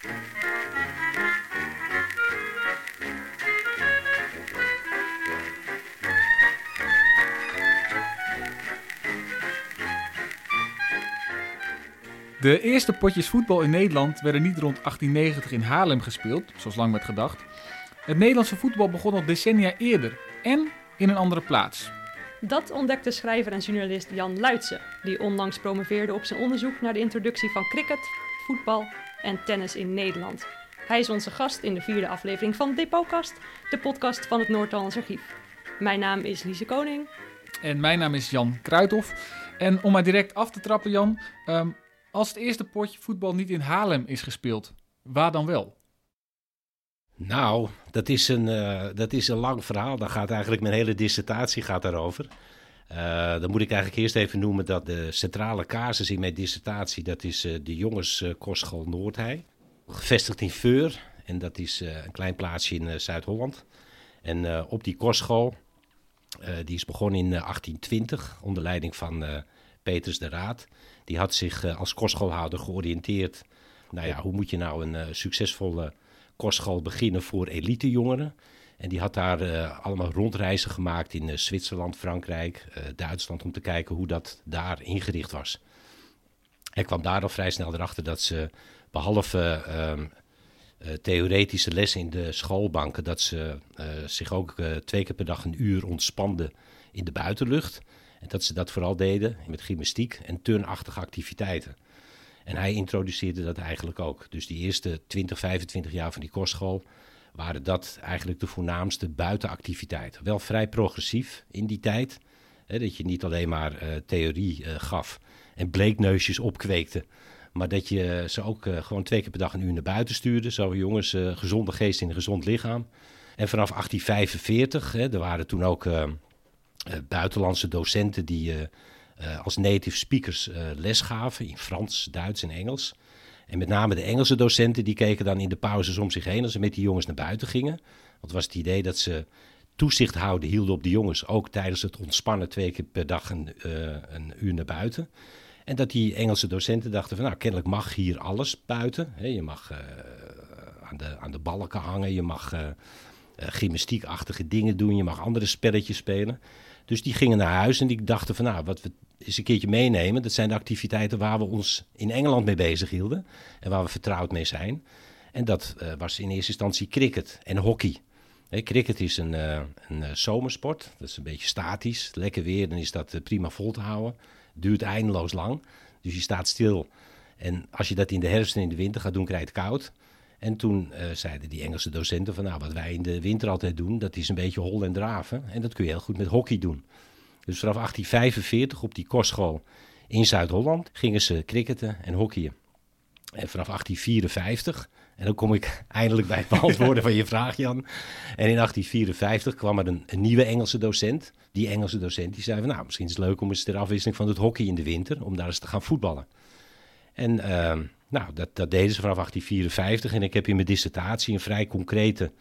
De eerste potjes voetbal in Nederland werden niet rond 1890 in Haarlem gespeeld, zoals lang werd gedacht. Het Nederlandse voetbal begon al decennia eerder en in een andere plaats. Dat ontdekte schrijver en journalist Jan Luitse, die onlangs promoveerde op zijn onderzoek naar de introductie van cricket, voetbal en tennis in Nederland. Hij is onze gast in de vierde aflevering van Depotkast, de podcast van het Noord-Hollands Archief. Mijn naam is Lise Koning. En mijn naam is Jan Kruithof. En om maar direct af te trappen, Jan, ehm, als het eerste potje voetbal niet in Haarlem is gespeeld, waar dan wel? Nou, dat is een, uh, dat is een lang verhaal. Daar gaat eigenlijk mijn hele dissertatie gaat daarover. Uh, dan moet ik eigenlijk eerst even noemen dat de centrale casus in mijn dissertatie... dat is uh, de jongenskostschool Noordhei. Gevestigd in Veur. En dat is een klein plaatsje in Zuid-Holland. En op die kostschool, die is begonnen in 1820... onder leiding van Peters de Raad. Die had zich als kostschoolhouder georiënteerd... nou ja, hoe moet je nou een succesvolle kostschool beginnen voor elitejongeren. En die had daar uh, allemaal rondreizen gemaakt in uh, Zwitserland, Frankrijk, uh, Duitsland, om te kijken hoe dat daar ingericht was. Hij kwam daar al vrij snel erachter dat ze, behalve ehm, theoretische lessen in de schoolbanken, dat ze zich ook twee keer per dag een uur ontspanden in de buitenlucht. En dat ze dat vooral deden met gymnastiek en turnachtige activiteiten. En hij introduceerde dat eigenlijk ook. Dus die eerste 20, 25 jaar van die kostschool waren dat eigenlijk de voornaamste buitenactiviteiten. Wel vrij progressief in die tijd. Hè, dat je niet alleen maar uh, theorie uh, gaf en bleekneusjes opkweekte. Maar dat je ze ook uh, gewoon twee keer per dag een uur naar buiten stuurde. Zo jongens, gezonde geest in een gezond lichaam. En vanaf 1845, hè, er waren toen ook buitenlandse docenten die als native speakers les gaven in Frans, Duits en Engels. En met name de Engelse docenten die keken dan in de pauzes om zich heen als ze met die jongens naar buiten gingen. Want het was het idee dat ze toezicht houden hielden op de jongens, ook tijdens het ontspannen twee keer per dag een, uh, een uur naar buiten. En dat die Engelse docenten dachten van nou, kennelijk mag hier alles buiten. Je mag aan, de, aan de balken hangen, je mag gymnastiekachtige dingen doen, je mag andere spelletjes spelen. Dus die gingen naar huis en die dachten van nou, wat we eens een keertje meenemen. Dat zijn de activiteiten waar we ons in Engeland mee bezig hielden en waar we vertrouwd mee zijn. En dat uh, was in eerste instantie cricket en hockey. Cricket is een, uh, een uh, zomersport, dat is een beetje statisch. Lekker weer, dan is dat prima vol te houden. Duurt eindeloos lang, dus je staat stil. En als je dat in de herfst en in de winter gaat doen, krijg je het koud. En toen zeiden die Engelse docenten van nou, wat wij in de winter altijd doen, dat is een beetje hol en draven. En dat kun je heel goed met hockey doen. Dus vanaf 1845 op die kostschool in Zuid-Holland gingen ze cricketen en hockeyen. En vanaf 1854, en dan kom ik eindelijk bij het beantwoorden van je vraag, Jan. En in 1854 kwam er een, nieuwe Engelse docent. Die Engelse docent die zei van, nou, misschien is het leuk om eens ter afwisseling van het hockey in de winter, om daar eens te gaan voetballen. En uh, nou, dat, dat deden ze vanaf 1854. En ik heb in mijn dissertatie een vrij concrete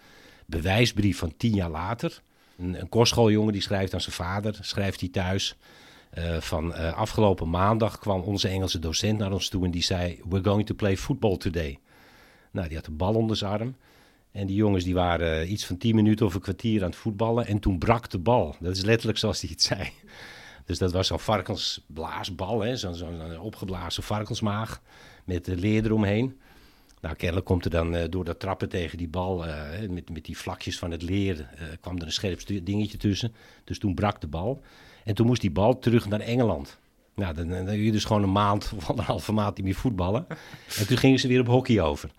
bewijsbrief van tien jaar later. Een, een kostschooljongen die schrijft aan zijn vader, schrijft hij thuis. Uh, van uh, afgelopen maandag kwam onze Engelse docent naar ons toe en die zei: We're going to play football today. Nou, die had een bal onder zijn arm. En die jongens die waren uh, iets van tien minuten of een kwartier aan het voetballen. En toen brak de bal. Dat is letterlijk zoals hij het zei. Dus dat was zo'n varkensblaasbal, zo'n zo opgeblazen varkensmaag met de leer eromheen. Nou, kennelijk komt er dan uh, door dat trappen tegen die bal, uh, met, met die vlakjes van het leer, uh, kwam er een scherp dingetje tussen. Dus toen brak de bal. En toen moest die bal terug naar Engeland. Nou, dan, dan, dan je dus gewoon een maand of anderhalve maand niet meer voetballen. En toen gingen ze weer op hockey over.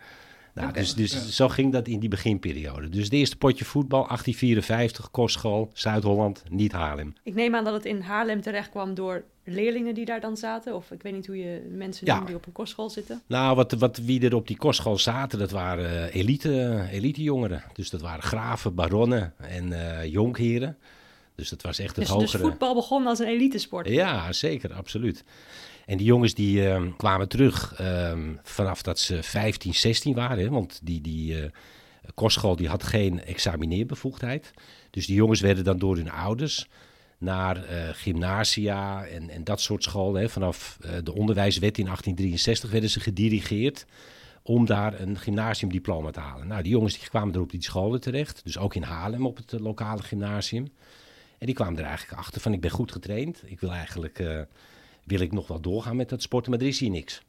Nou, dus, dus zo ging dat in die beginperiode. Dus het eerste potje voetbal, 1854, kostschool, Zuid-Holland, niet Haarlem. Ik neem aan dat het in Haarlem terecht kwam door leerlingen die daar dan zaten? Of ik weet niet hoe je mensen ja. noemt die op een kostschool zitten. Nou, wat, wat, wie er op die kostschool zaten, dat waren elite, elite jongeren. Dus dat waren graven, baronnen en uh, jonkheren. Dus dat was echt het dus, hogere... Dus voetbal begon als een elitesport? Ja, zeker, absoluut. En die jongens die uh, kwamen terug uh, vanaf dat ze 15, 16 waren. Hè, want die, die uh, kostschool die had geen examineerbevoegdheid. Dus die jongens werden dan door hun ouders naar uh, gymnasia en, en dat soort scholen. Hè. Vanaf uh, de onderwijswet in 1863 werden ze gedirigeerd om daar een gymnasiumdiploma te halen. Nou, die jongens die kwamen er op die scholen terecht, dus ook in Haarlem op het lokale gymnasium. En die kwamen er eigenlijk achter van ik ben goed getraind. Ik wil eigenlijk wil ik nog wel doorgaan met dat sporten, maar er is hier niks.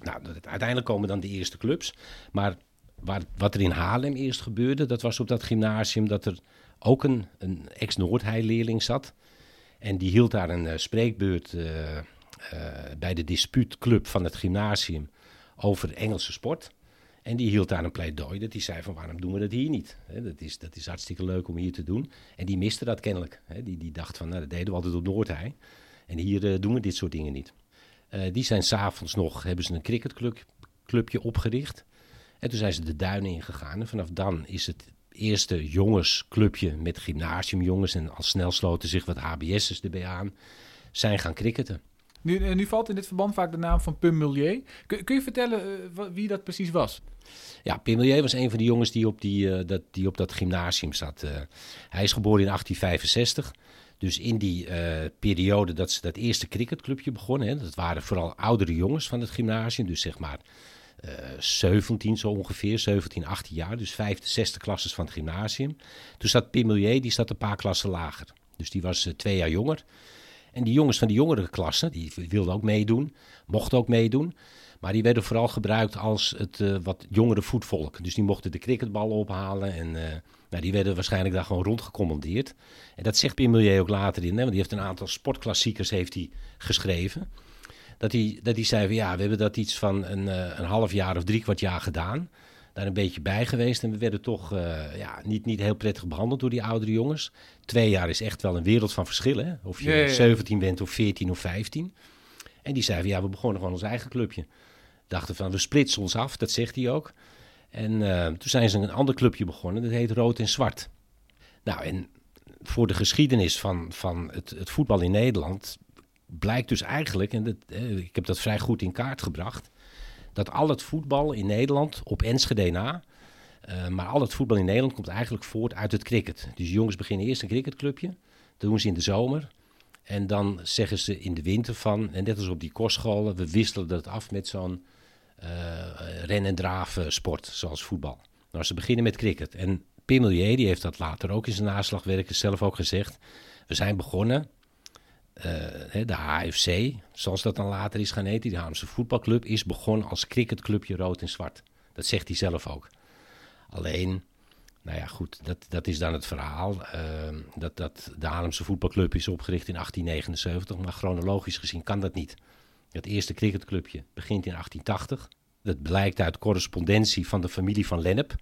Nou, uiteindelijk komen dan de eerste clubs. Maar wat er in Haarlem eerst gebeurde, dat was op dat gymnasium dat er ook een, een ex-Noordheil-leerling zat. En die hield daar een uh, spreekbeurt uh, bij de dispuutclub van het gymnasium over Engelse sport. En die hield daar een pleidooi dat hij zei van waarom doen we dat hier niet? dat, is, dat is hartstikke leuk om hier te doen. En die miste dat kennelijk. die, die dacht van nou, dat deden we altijd op Noordheim. En hier doen we dit soort dingen niet. Die zijn s'avonds nog, hebben ze een cricketclubje opgericht. En toen zijn ze de duinen ingegaan. En vanaf dan is het eerste jongensclubje met gymnasiumjongens. En al snel sloten zich wat ABS'ers erbij aan. Zijn gaan cricketen. Nu, eh, nu valt in dit verband vaak de naam van Pim Millier. Kun, kun je vertellen wie dat precies was? Ja, Pim Millier was een van die jongens die op, die, dat, die op dat gymnasium zat. hij is geboren in 1865. Dus in die uh, periode dat ze dat eerste cricketclubje begonnen, hè, dat waren vooral oudere jongens van het gymnasium, dus zeg maar uh, eh, 17 zo ongeveer, 17, 18 jaar, dus vijfde, zesde klasses van het gymnasium. Toen zat Pim Milieu, die zat een paar klassen lager. Dus die was uh, twee jaar jonger. En die jongens van die jongere klassen, die wilden ook meedoen, mochten ook meedoen. Maar die werden vooral gebruikt als het uh, wat jongere voetvolk. Dus die mochten de cricketballen ophalen en uh, nou, die werden waarschijnlijk daar gewoon rondgecommandeerd. En dat zegt Pim ook later in, hè, want die heeft een aantal sportklassiekers heeft hij geschreven. Dat hij, dat hij zei van ja, we hebben dat iets van een, uh, een half jaar of drie kwart jaar gedaan. Daar een beetje bij geweest en we werden toch ja, niet, niet heel prettig behandeld door die oudere jongens. Twee jaar is echt wel een wereld van verschillen. Of je ja, ja, 17 bent of 14 of 15. En die zei van ja, we begonnen gewoon ons eigen clubje. Dachten van we splitsen ons af, dat zegt hij ook. En uh, toen zijn ze een ander clubje begonnen, dat heet Rood en Zwart. Nou, en voor de geschiedenis van, van het, het voetbal in Nederland blijkt dus eigenlijk, en dat, eh, ik heb dat vrij goed in kaart gebracht, dat al het voetbal in Nederland op Enschede na, uh, maar al het voetbal in Nederland komt eigenlijk voort uit het cricket. Dus jongens beginnen eerst een cricketclubje, dat doen ze in de zomer. En dan zeggen ze in de winter van, en net als op die kostscholen, we wisselen dat af met zo'n uh, ren- en draven sport, zoals voetbal. Nou, ze beginnen met cricket. En Pim Milieu, die heeft dat later ook in zijn naslagwerken zelf ook gezegd. We zijn begonnen, de HFC, zoals dat dan later is gaan heten, die Haarlemse voetbalclub, is begonnen als cricketclubje rood en zwart. Dat zegt hij zelf ook. Alleen, nou ja, goed, dat, dat is dan het verhaal. Uh, dat, dat de Haarlemse voetbalclub is opgericht in 1879, maar chronologisch gezien kan dat niet. Het eerste cricketclubje begint in 1880. Dat blijkt uit correspondentie van de familie van Lennep.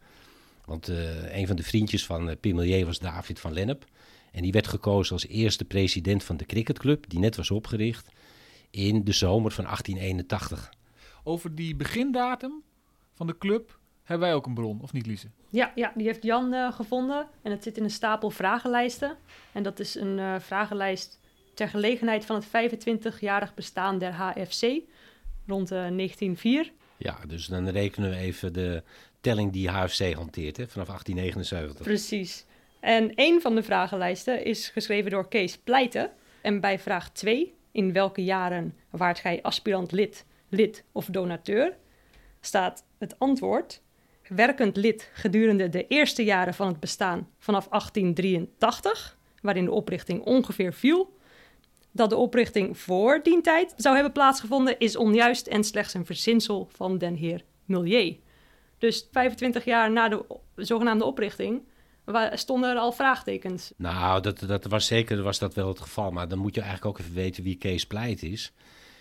Want uh, een van de vriendjes van uh, Pim was David van Lennep. En die werd gekozen als eerste president van de cricketclub, die net was opgericht, in de zomer van 1881. Over die begindatum van de club hebben wij ook een bron, of niet Lise? Ja, ja die heeft Jan uh, gevonden en het zit in een stapel vragenlijsten. En dat is een uh, vragenlijst ter gelegenheid van het 25-jarig bestaan der HFC rond uh, 1904. Ja, dus dan rekenen we even de telling die HFC hanteert hè, vanaf 1879. Precies. En een van de vragenlijsten is geschreven door Kees Pleiten. En bij vraag 2, in welke jaren waart gij aspirant lid, lid of donateur, staat het antwoord werkend lid gedurende de eerste jaren van het bestaan vanaf 1883, waarin de oprichting ongeveer viel. Dat de oprichting voor die tijd zou hebben plaatsgevonden is onjuist en slechts een verzinsel van den heer Milieu. Dus 25 jaar na de zogenaamde oprichting stonden er al vraagtekens. Nou, dat, dat was zeker was dat wel het geval. Maar dan moet je eigenlijk ook even weten wie Kees Pleit is.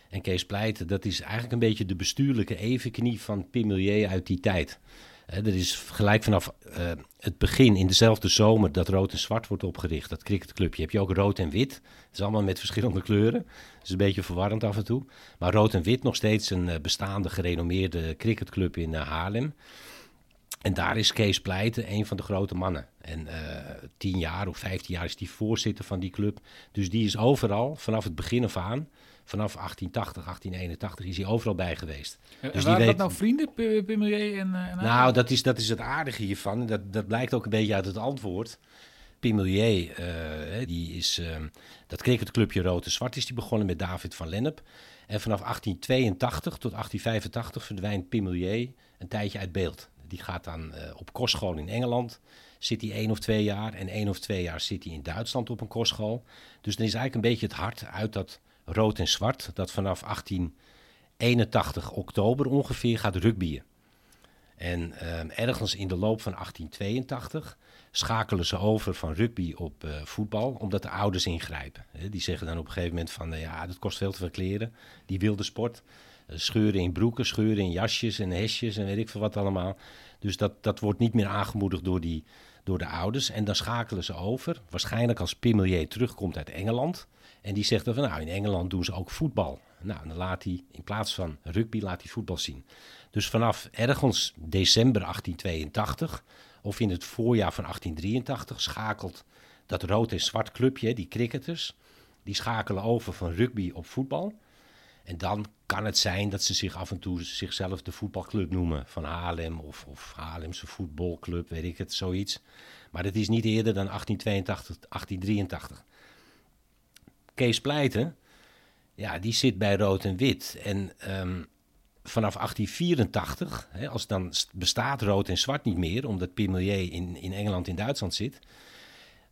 En Kees Pleit, dat is eigenlijk een beetje de bestuurlijke evenknie van Pim Milieu uit die tijd. Er is gelijk vanaf uh, het begin in dezelfde zomer dat rood en zwart wordt opgericht, dat cricketclubje, heb je ook rood en wit. Het is allemaal met verschillende kleuren. Het is een beetje verwarrend af en toe. Maar rood en wit nog steeds een uh, bestaande gerenommeerde cricketclub in uh, Haarlem. En daar is Kees Pleiten een van de grote mannen. En tien jaar of vijftien jaar is die voorzitter van die club. Dus die is overal, vanaf het begin af aan, vanaf 1880, 1881 is hij overal bij geweest. En dus waren weet... dat nou vrienden, Pimelier en, en Nou, dat is, dat is het aardige hiervan. Dat, dat blijkt ook een beetje uit het antwoord. Pimelier, uh, die is, uh, dat cricketclubje Rood en Zwart is die begonnen met David van Lennep. En vanaf 1882 tot 1885 verdwijnt Pimelier een tijdje uit beeld. Die gaat dan uh, op kostschool in Engeland, zit hij één of twee jaar. En één of twee jaar zit hij in Duitsland op een kostschool. Dus dan is eigenlijk een beetje het hart uit dat Rood en Zwart, dat vanaf 1881 oktober ongeveer gaat rugbyen. En ergens in de loop van 1882 schakelen ze over van rugby op uh, voetbal, omdat de ouders ingrijpen. die zeggen dan op een gegeven moment van, uh, ja, dat kost veel te veel kleren, die wilde sport. Scheuren in broeken, scheuren in jasjes en hesjes en weet ik veel wat allemaal. Dus dat, dat wordt niet meer aangemoedigd door, die, door de ouders. En dan schakelen ze over, waarschijnlijk als Pimelier terugkomt uit Engeland. En die zegt dan van, nou, in Engeland doen ze ook voetbal. Nou, dan laat hij, in plaats van rugby, laat hij voetbal zien. Dus vanaf ergens december 1882 of in het voorjaar van 1883 schakelt dat rood en zwart clubje, die cricketers, die schakelen over van rugby op voetbal. En dan kan het zijn dat ze zich af en toe zichzelf de voetbalclub noemen van Haarlem of, of Haarlemse voetbalclub, weet ik het, zoiets. Maar het is niet eerder dan 1882, 1883. Kees Pleiten, ja, die zit bij rood en wit. En um, vanaf 1884, hè, als dan bestaat rood en zwart niet meer, omdat Pimelier in, in Engeland in Duitsland zit,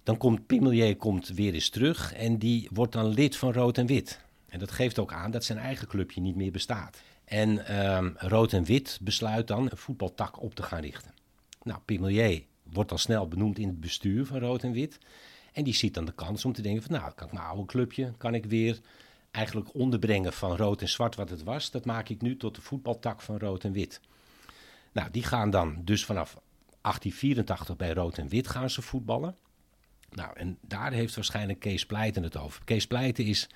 dan komt Pimelier komt weer eens terug en die wordt dan lid van rood en wit. En dat geeft ook aan dat zijn eigen clubje niet meer bestaat. En um, rood en wit besluit dan een voetbaltak op te gaan richten. Nou, Pimelier wordt al snel benoemd in het bestuur van rood en wit. En die ziet dan de kans om te denken van nou, kan ik mijn oude clubje, kan ik weer eigenlijk onderbrengen van rood en zwart wat het was, dat maak ik nu tot de voetbaltak van rood en wit. Nou, die gaan dan dus vanaf 1884 bij rood en wit gaan ze voetballen. Nou, en daar heeft waarschijnlijk Kees Pleiten het over. Kees Pleiten is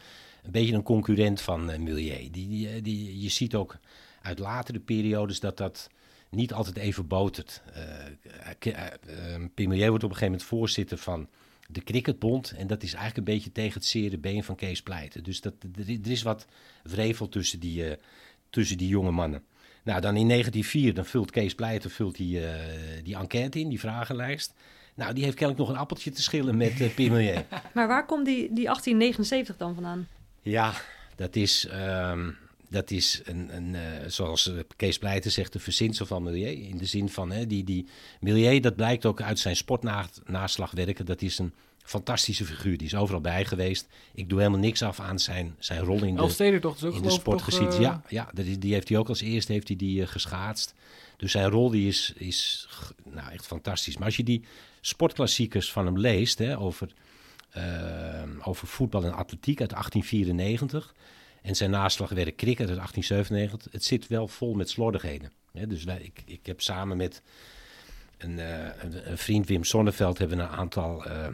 een beetje een concurrent van uh, Milieu. Die, die, die, je ziet ook uit latere periodes dat dat niet altijd even botert. Uh, Pim wordt op een gegeven moment voorzitter van de Cricketbond. En dat is eigenlijk een beetje tegen het zere been van Kees Pleiten. Dus dat, er, is wat vrevel tussen die, tussen die jonge mannen. Nou, dan in 1904, dan vult Kees Pleiten vult die, die enquête in, die vragenlijst. Nou, die heeft kennelijk nog een appeltje te schillen met uh, Maar waar komt die, die 1879 dan vandaan? Ja, dat is... Um, dat is een, een uh, zoals Kees Pleiten zegt, een verzinsel van Milieu. In de zin van, hè, die, die Milieu, dat blijkt ook uit zijn sportnaslagwerken. Dat is een fantastische figuur. Die is overal bij geweest. Ik doe helemaal niks af aan zijn, zijn rol in de, toch, in de sportgeschiedenis. Uh... Ja, ja die, die, heeft hij ook als eerste heeft hij die, uh, geschaatst. Dus zijn rol die is, is nou, echt fantastisch. Maar als je die sportklassiekers van hem leest, hè, over, over voetbal en atletiek uit 1894 en zijn naslagwerk cricket uit 1897, het zit wel vol met slordigheden. dus ik, ik heb samen met een, uh, een, vriend, Wim Sonneveld, hebben een aantal uh,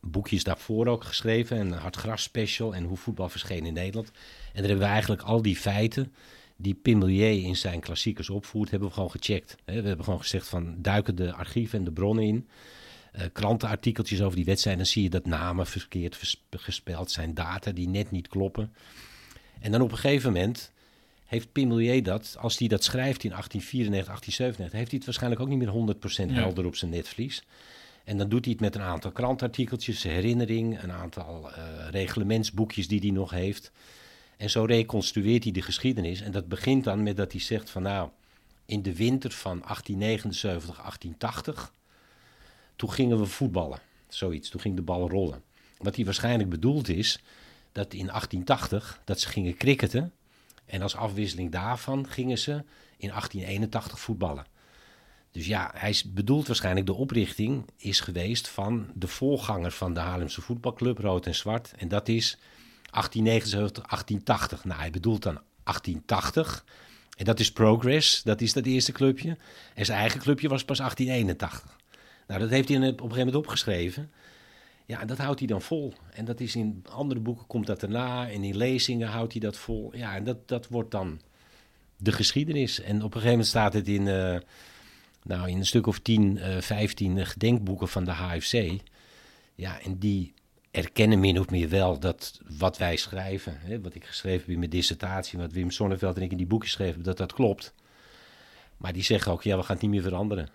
boekjes daarvoor ook geschreven. Een Hartgras special en hoe voetbal verscheen in Nederland. En daar hebben we eigenlijk al die feiten die Pimelier in zijn klassiekers opvoert, hebben we gewoon gecheckt. we hebben gewoon gezegd van duiken de archieven en de bronnen in. Uh, krantenartikeltjes over die wedstrijden, dan zie je dat namen verkeerd gespeld zijn, data die net niet kloppen. En dan op een gegeven moment heeft Pimelier dat, als hij dat schrijft in 1894, 1897, heeft hij het waarschijnlijk ook niet meer 100% helder op zijn netvlies. En dan doet hij het met een aantal krantartikeltjes, herinnering, een aantal uh, reglementsboekjes die hij nog heeft. En zo reconstrueert hij de geschiedenis. En dat begint dan met dat hij zegt van nou, in de winter van 1879, 1880, toen gingen we voetballen. Zoiets, toen ging de bal rollen. Wat hij waarschijnlijk bedoeld is, dat in 1880 dat ze gingen cricketen. En als afwisseling daarvan gingen ze in 1881 voetballen. Dus ja, hij bedoelt waarschijnlijk de oprichting is geweest van de voorganger van de Haarlemse voetbalclub, Rood en Zwart. En dat is 1879, 1880. Nou, hij bedoelt dan 1880. En dat is Progress, dat is dat eerste clubje. En zijn eigen clubje was pas 1881. Nou, dat heeft hij op een gegeven moment opgeschreven. Ja, en dat houdt hij dan vol. En dat is in andere boeken komt dat erna. En in lezingen houdt hij dat vol. Ja, en dat, dat wordt dan de geschiedenis. En op een gegeven moment staat het in, uh, nou, in een stuk of 10, uh, 15 gedenkboeken van de HFC. Ja, en die erkennen min of meer wel dat wat wij schrijven, hè, wat ik geschreven heb in mijn dissertatie, wat Wim Sonneveld en ik in die boekjes schreven, dat dat klopt. Maar die zeggen ook, ja, we gaan het niet meer veranderen.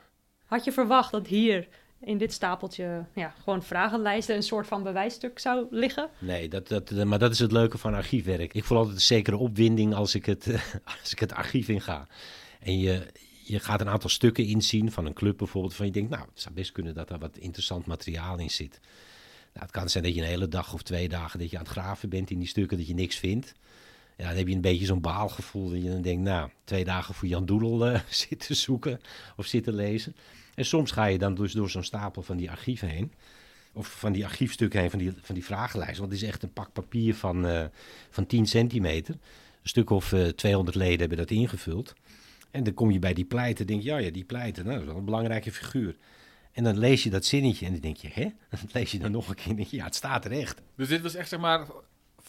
Had je verwacht dat hier in dit stapeltje ja, gewoon vragenlijsten een soort van bewijsstuk zou liggen? Nee, dat, dat, maar dat is het leuke van archiefwerk. Ik voel altijd een zekere opwinding als ik het, als ik het archief in ga. En je, je gaat een aantal stukken inzien van een club bijvoorbeeld, van je denkt, nou, het zou best kunnen dat er wat interessant materiaal in zit. Nou, het kan zijn dat je een hele dag of twee dagen dat je aan het graven bent in die stukken, dat je niks vindt. Ja, dan heb je een beetje zo'n baalgevoel dat je dan denkt, nou, twee dagen voor Jan Doedel uh, zitten zoeken of zitten lezen. En soms ga je dan dus door zo'n stapel van die archieven heen. Of van die archiefstukken heen, van die, van die vragenlijst. Want het is echt een pak papier van, uh, van 10 centimeter. Een stuk of uh, 200 leden hebben dat ingevuld. En dan kom je bij die pleiten denk je, ja, ja, die pleiten, nou, dat is wel een belangrijke figuur. En dan lees je dat zinnetje en dan denk je, hè? Dan lees je dan nog een keer en denk je, ja, het staat er echt. Dus dit was echt, zeg maar,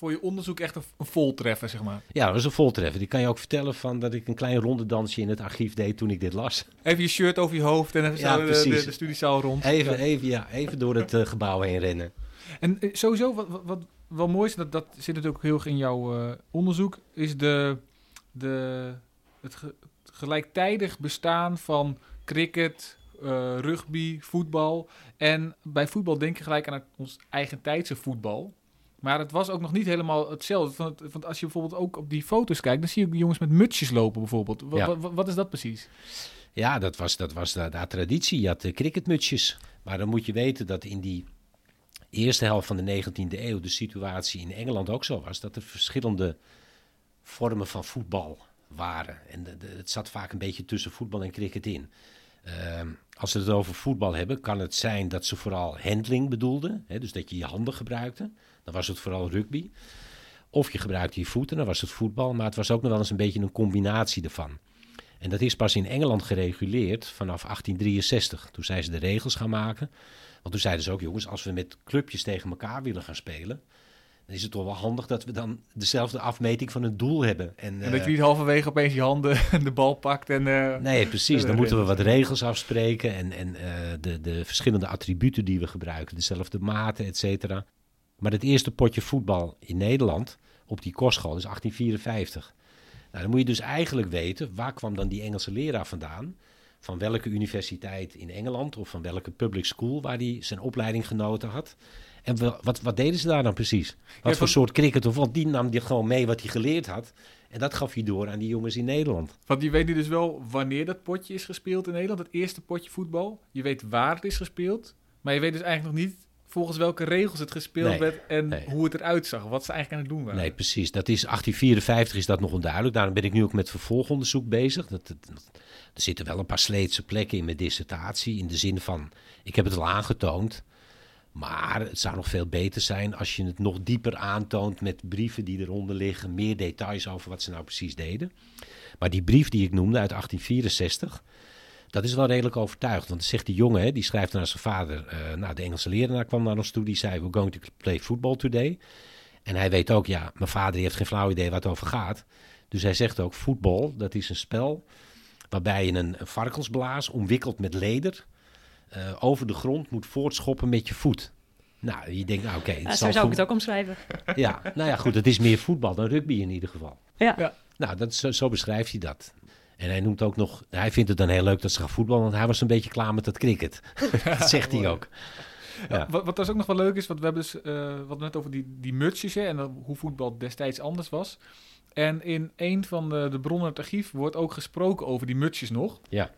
voor je onderzoek echt een, een voltreffer, zeg maar. Ja, dat was een voltreffer. Die kan je ook vertellen van dat ik een klein rondedansje in het archief deed toen ik dit las. Even je shirt over je hoofd en even Ja, de, de, de studiezaal rond. Even, even, ja, even door het eh, gebouw heen rennen. En eh, sowieso, wat, wat, wat wel mooi is, dat, dat zit natuurlijk ook heel erg in jouw eh, onderzoek, is de, de, het, ge- het gelijktijdig bestaan van cricket, rugby, voetbal. En bij voetbal denk je gelijk aan het- ons eigen tijdse voetbal. Maar het was ook nog niet helemaal hetzelfde. Want, want als je bijvoorbeeld ook op die foto's kijkt, dan zie je jongens met mutsjes lopen bijvoorbeeld. Wat, Ja. wat, wat is dat precies? Ja, dat was, dat was de, de traditie. Je had de cricketmutsjes. Maar dan moet je weten dat in die eerste helft van de 19e eeuw de situatie in Engeland ook zo was. Dat er verschillende vormen van voetbal waren. En de- de- het zat vaak een beetje tussen voetbal en cricket in. Ehm, als we het over voetbal hebben, kan het zijn dat ze vooral handling bedoelden. Hè, dus dat je je handen gebruikte. Dan was het vooral rugby. Of je gebruikte je voeten, dan was het voetbal. Maar het was ook nog wel eens een beetje een combinatie ervan. En dat is pas in Engeland gereguleerd vanaf 1863. Toen zijn ze de regels gaan maken. Want toen zeiden ze ook, jongens, als we met clubjes tegen elkaar willen gaan spelen... dan is het toch wel handig dat we dan dezelfde afmeting van het doel hebben. En, En dat eh, je niet halverwege opeens je handen en de bal pakt en... eh, Nee, precies. Dan moeten we wat regels afspreken en, en eh, de, de verschillende attributen die we gebruiken, dezelfde maten, et cetera. Maar het eerste potje voetbal in Nederland op die kostschool is 1854. Nou, dan moet je dus eigenlijk weten, waar kwam dan die Engelse leraar vandaan? Van welke universiteit in Engeland of van welke public school waar hij zijn opleiding genoten had? En wat, wat deden ze daar dan precies? Wat Ja, voor soort cricket? Of want die nam die gewoon mee wat hij geleerd had. En dat gaf hij door aan die jongens in Nederland. Want je weet nu dus wel wanneer dat potje is gespeeld in Nederland, het eerste potje voetbal. Je weet waar het is gespeeld, maar je weet dus eigenlijk nog niet volgens welke regels het gespeeld Nee, werd en nee. hoe het eruit zag, wat ze eigenlijk aan het doen waren. Nee, precies. Dat is 1854 is dat nog onduidelijk. Daarom ben ik nu ook met vervolgonderzoek bezig. Dat, dat- dat- er zitten wel een paar sleetse plekken in mijn dissertatie. In de zin van, ik heb het al aangetoond. Maar het zou nog veel beter zijn als je het nog dieper aantoont met brieven die eronder liggen. Meer details over wat ze nou precies deden. Maar die brief die ik noemde uit 1864, dat is wel redelijk overtuigd. Want zegt die jongen, hè, die schrijft naar zijn vader. eh, nou, de Engelse leraar kwam naar ons toe. Die zei, we're going to play football today. En hij weet ook, ja, mijn vader die heeft geen flauw idee waar het over gaat. Dus hij zegt ook, voetbal, dat is een spel waarbij je een, een varkensblaas omwikkeld met leder eh, over de grond moet voortschoppen met je voet. Nou, je denkt, nou oké. Ja, zo zou ik het ook omschrijven. Ja, nou ja, goed, het is meer voetbal dan rugby in ieder geval. Ja. Ja. Nou, dat, zo, zo beschrijft hij dat. En hij noemt ook nog, hij vindt het dan heel leuk dat ze gaan voetballen, want hij was een beetje klaar met dat cricket. dat zegt hij ook. Ja. Wat, wat dus ook nog wel leuk is, want we hebben dus, eh, wat net over die, die mutsjes hè, en hoe voetbal destijds anders was. En in een van de, de bronnen het archief wordt ook gesproken over die mutsjes nog. Ja.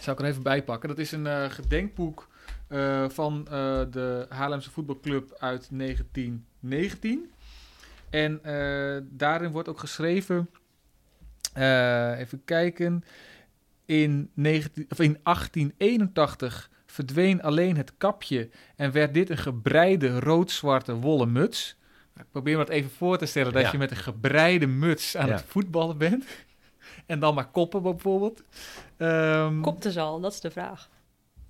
Zou ik er even bij pakken. Dat is een eh, gedenkboek eh, van de Haarlemse voetbalclub uit 1919. En daarin wordt ook geschreven, eh, even kijken, in, 19, of in 1881 verdween alleen het kapje en werd dit een gebreide rood-zwarte wollen muts. Ik probeer me dat even voor te stellen, dat Ja. je met een gebreide muts aan Ja. het voetballen bent. En dan maar koppen bijvoorbeeld. Ehm, Kopte ze al, dat is de vraag.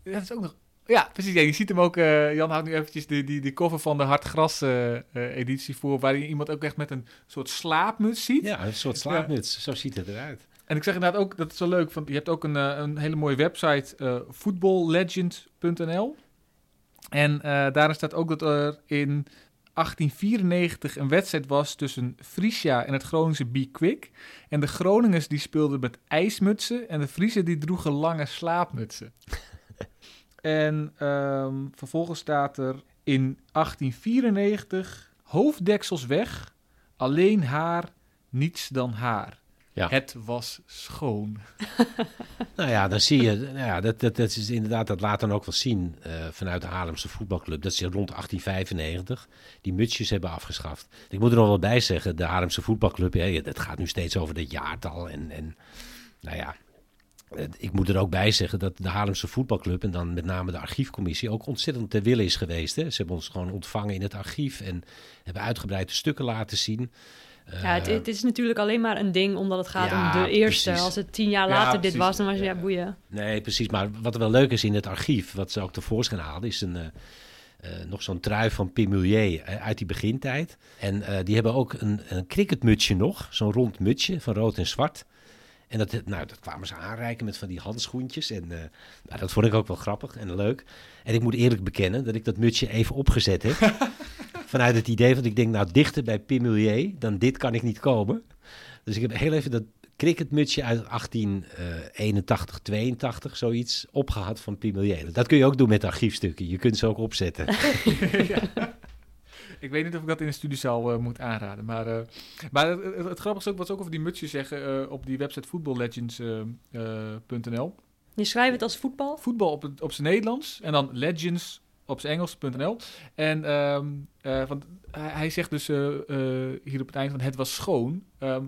dat is ook nog. Ja, precies. Ja, je ziet hem ook. eh, Jan houdt nu eventjes de, die, die cover van de Hartgras eh, editie voor. Waar je iemand ook echt met een soort slaapmuts ziet. Ja, een soort slaapmuts. Zo ziet het eruit. En ik zeg inderdaad ook, dat is wel leuk. Want je hebt ook een, een hele mooie website, footballlegend.nl. En daarin staat ook dat er in 1894 een wedstrijd was tussen Frisia en het Groningse Be Quick. En de Groningers die speelden met ijsmutsen en de Friesen die droegen lange slaapmutsen. En ehm, vervolgens staat er in 1894 hoofddeksels weg, alleen haar, niets dan haar. Ja. Het was schoon. Nou ja, dan zie je, nou ja, dat, dat, dat is inderdaad, dat laat dan ook wel zien eh, vanuit de Haarlemse voetbalclub. Dat ze rond 1895 die mutsjes hebben afgeschaft. Ik moet er nog wel bij zeggen, de Haarlemse voetbalclub, ja, het gaat nu steeds over dit jaartal. En, en nou ja, ik moet er ook bij zeggen dat de Haarlemse voetbalclub en dan met name de archiefcommissie ook ontzettend te willen is geweest. Hè. Ze hebben ons gewoon ontvangen in het archief en hebben uitgebreide stukken laten zien. Ja, het, Eh, het is natuurlijk alleen maar een ding omdat het gaat Ja, om de eerste. precies. Als het tien jaar Ja, later dit was, dan was je ja, Ja. boeien. Nee, precies. Maar wat er wel leuk is in het archief, wat ze ook tevoorschijn haalden, is een, eh, eh, nog zo'n trui van Pim Mulier eh, uit die begintijd. En eh, die hebben ook een, een cricketmutsje nog, zo'n rond mutsje van rood en zwart. En dat, nou, dat kwamen ze aanreiken met van die handschoentjes. En eh, nou, dat vond ik ook wel grappig en leuk. En ik moet eerlijk bekennen dat ik dat mutsje even opgezet heb. vanuit het idee van ik denk, nou dichter bij Pim Mulier dan dit kan ik niet komen. Dus ik heb heel even dat cricketmutsje uit 1881, 82, zoiets, opgehad van Pim Mulier. Dat kun je ook doen met archiefstukken. Je kunt ze ook opzetten. Ik weet niet of ik dat in de studiezaal eh, moet aanraden. Maar, eh, maar het, het, het grappige is ook wat ze ook over die mutsjes zeggen eh, op die website voetballegends.nl. Je schrijft het als voetbal. voetbal op, het, op zijn Nederlands en dan legends op zijn Engels.nl. En ehm, eh, want hij, zegt dus hier op het eind van het was schoon. Ehm,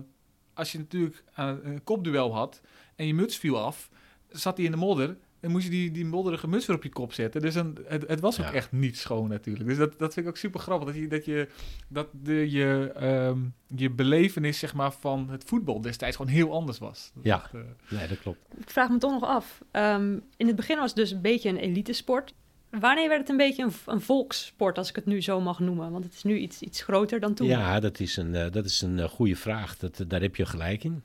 als je natuurlijk een kopduel had en je muts viel af, zat hij in de modder. Dan moest je die, die modderige muts weer op je kop zetten. Dus dan, het, het was ook Ja. echt niet schoon natuurlijk. Dus dat, dat vind ik ook super grappig. Dat je, dat je, dat de, je, ehm, je belevenis zeg maar, van het voetbal destijds gewoon heel anders was. Dat Ja. echt, eh, Nee, dat klopt. Ik vraag me toch nog af. Ehm, in het begin was het dus een beetje een elitesport. Wanneer werd het een beetje een, een volkssport, als ik het nu zo mag noemen? Want het is nu iets, iets groter dan toen. Ja, dat is een, eh, dat is een eh, goede vraag. Dat, daar heb je gelijk in.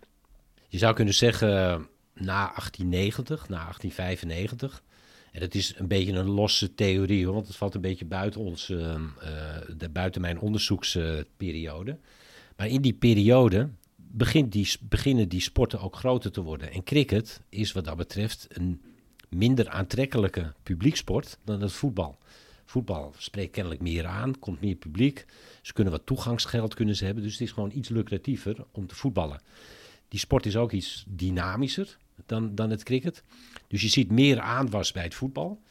Je zou kunnen zeggen na 1890, na 1895. En dat is een beetje een losse theorie, hoor, want het valt een beetje buiten, ons, eh, eh, de, buiten mijn onderzoeksperiode. maar in die periode begint die, beginnen die sporten ook groter te worden. En cricket is wat dat betreft een minder aantrekkelijke publieksport dan het voetbal. Voetbal spreekt kennelijk meer aan, komt meer publiek. Ze kunnen wat toegangsgeld kunnen ze hebben, dus het is gewoon iets lucratiever om te voetballen. Die sport is ook iets dynamischer dan, dan het cricket. Dus je ziet meer aanwas bij het voetbal.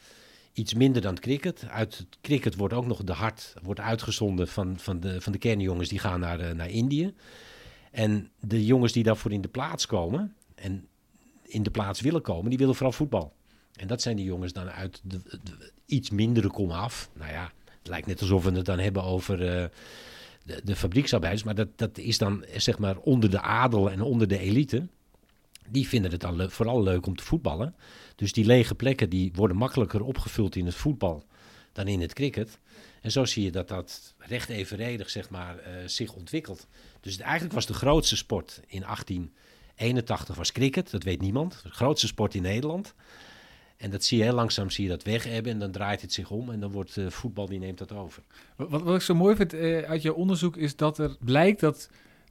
Iets minder dan het cricket. Uit het cricket wordt ook nog de hart wordt uitgezonden van, van, de, van de kernjongens die gaan naar, eh, naar Indië. En de jongens die daarvoor in de plaats komen en in de plaats willen komen, die willen vooral voetbal. En dat zijn die jongens dan uit de, iets mindere kom af. Nou ja, het lijkt net alsof we het dan hebben over eh, de, de fabrieksarbeiders. Maar dat, dat is dan zeg maar onder de adel en onder de elite. Die vinden het dan vooral leuk om te voetballen. Dus die lege plekken die worden makkelijker opgevuld in het voetbal dan in het cricket. En zo zie je dat dat recht evenredig zeg maar, eh, zich ontwikkelt. Dus eigenlijk was de grootste sport in 1881 was cricket. Dat weet niemand. De grootste sport in Nederland. En dat zie je heel langzaam zie je dat weg hebben. En dan draait het zich om. En dan wordt eh, voetbal die neemt dat over. Wat, wat ik zo mooi vind eh, uit jouw onderzoek is dat er blijkt dat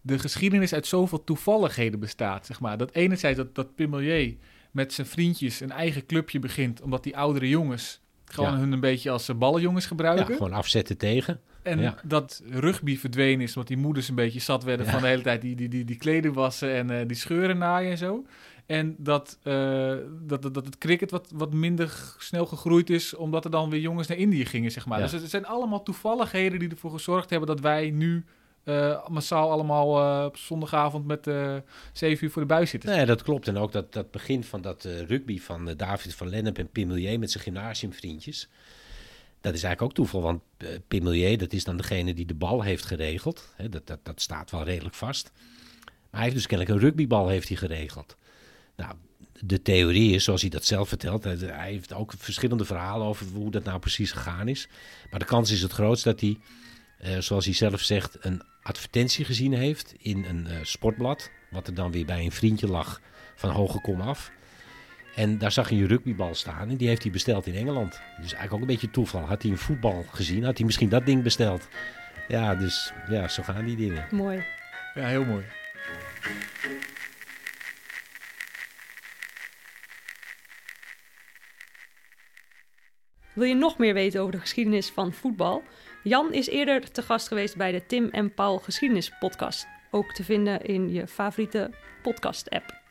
de geschiedenis uit zoveel toevalligheden bestaat. Zeg maar. Dat enerzijds dat, dat Pimelier met zijn vriendjes een eigen clubje begint, omdat die oudere jongens gewoon Ja. hun een beetje als eh, ballenjongens Ja, gebruiken. gewoon afzetten tegen. en ja. dat rugby verdwenen is, omdat die moeders een beetje zat werden Ja. van de hele tijd die, die, die, die kleden wassen en eh, die scheuren naaien en zo. En dat, eh, dat, dat, dat het cricket wat, wat minder snel gegroeid is, omdat er dan weer jongens naar Indië gingen, zeg maar. Ja. Dus het zijn allemaal toevalligheden die ervoor gezorgd hebben dat wij nu eh, massaal allemaal eh, op zondagavond met eh 7 uur voor de buis zitten. Nee, dat klopt. En ook dat, dat begin van dat rugby van David van Lennep en Pim Milieu met zijn gymnasiumvriendjes. Dat is eigenlijk ook toeval, want Pim Milieu, dat is dan degene die de bal heeft geregeld. Dat, dat, dat staat wel redelijk vast. Maar hij heeft dus kennelijk een rugbybal heeft hij geregeld. Nou, de theorie is, zoals hij dat zelf vertelt, hij heeft ook verschillende verhalen over hoe dat nou precies gegaan is. Maar de kans is het grootst dat hij, zoals hij zelf zegt, een advertentie gezien heeft in een eh, sportblad. Wat er dan weer bij een vriendje lag van hoge kom af. En daar zag hij een rugbybal staan en die heeft hij besteld in Engeland. Dus eigenlijk ook een beetje toeval. Had hij een voetbal gezien, had hij misschien dat ding besteld. Ja, dus ja, zo gaan die dingen. Mooi. Ja, heel mooi. Wil je nog meer weten over de geschiedenis van voetbal? Jan is eerder te gast geweest bij de Tim en Paul Geschiedenis Podcast. Ook te vinden in je favoriete podcast-app.